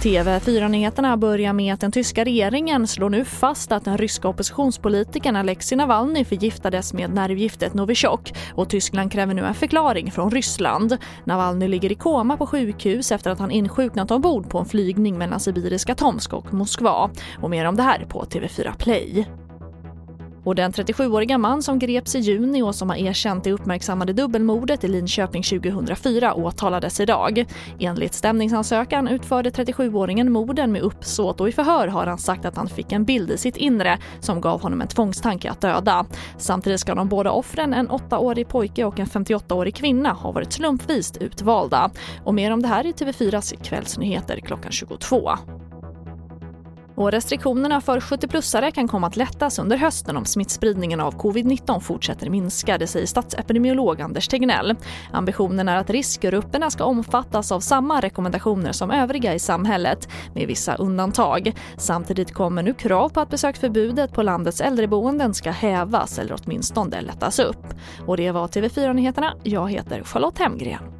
TV4-nyheterna börjar med att den tyska regeringen slår nu fast att den ryska oppositionspolitikern Alexei Navalny förgiftades med nervgiftet Novichok och Tyskland kräver nu en förklaring från Ryssland. Navalny ligger i koma på sjukhus efter att han insjuknat ombord på en flygning mellan sibiriska Tomsk och Moskva. Och mer om det här på TV4 Play. Och den 37-åriga man som greps i juni och som har erkänt det uppmärksammade dubbelmordet i Linköping 2004 åtalades idag. Enligt stämningsansökan utförde 37-åringen morden med uppsåt och i förhör har han sagt att han fick en bild i sitt inre som gav honom en tvångstanke att döda. Samtidigt ska de båda offren, en 8-årig pojke och en 58-årig kvinna, ha varit slumpvis utvalda. Och mer om det här i TV4s kvällsnyheter klockan 22. Och restriktionerna för 70-plussare kan komma att lättas under hösten om smittspridningen av covid-19 fortsätter minska, det säger statsepidemiolog Anders Tegnell. Ambitionen är att riskgrupperna ska omfattas av samma rekommendationer som övriga i samhället, med vissa undantag. Samtidigt kommer nu krav på att besöksförbudet på landets äldreboenden ska hävas eller åtminstone lättas upp. Och det var TV4 Nyheterna. Jag heter Charlotte Hemgren.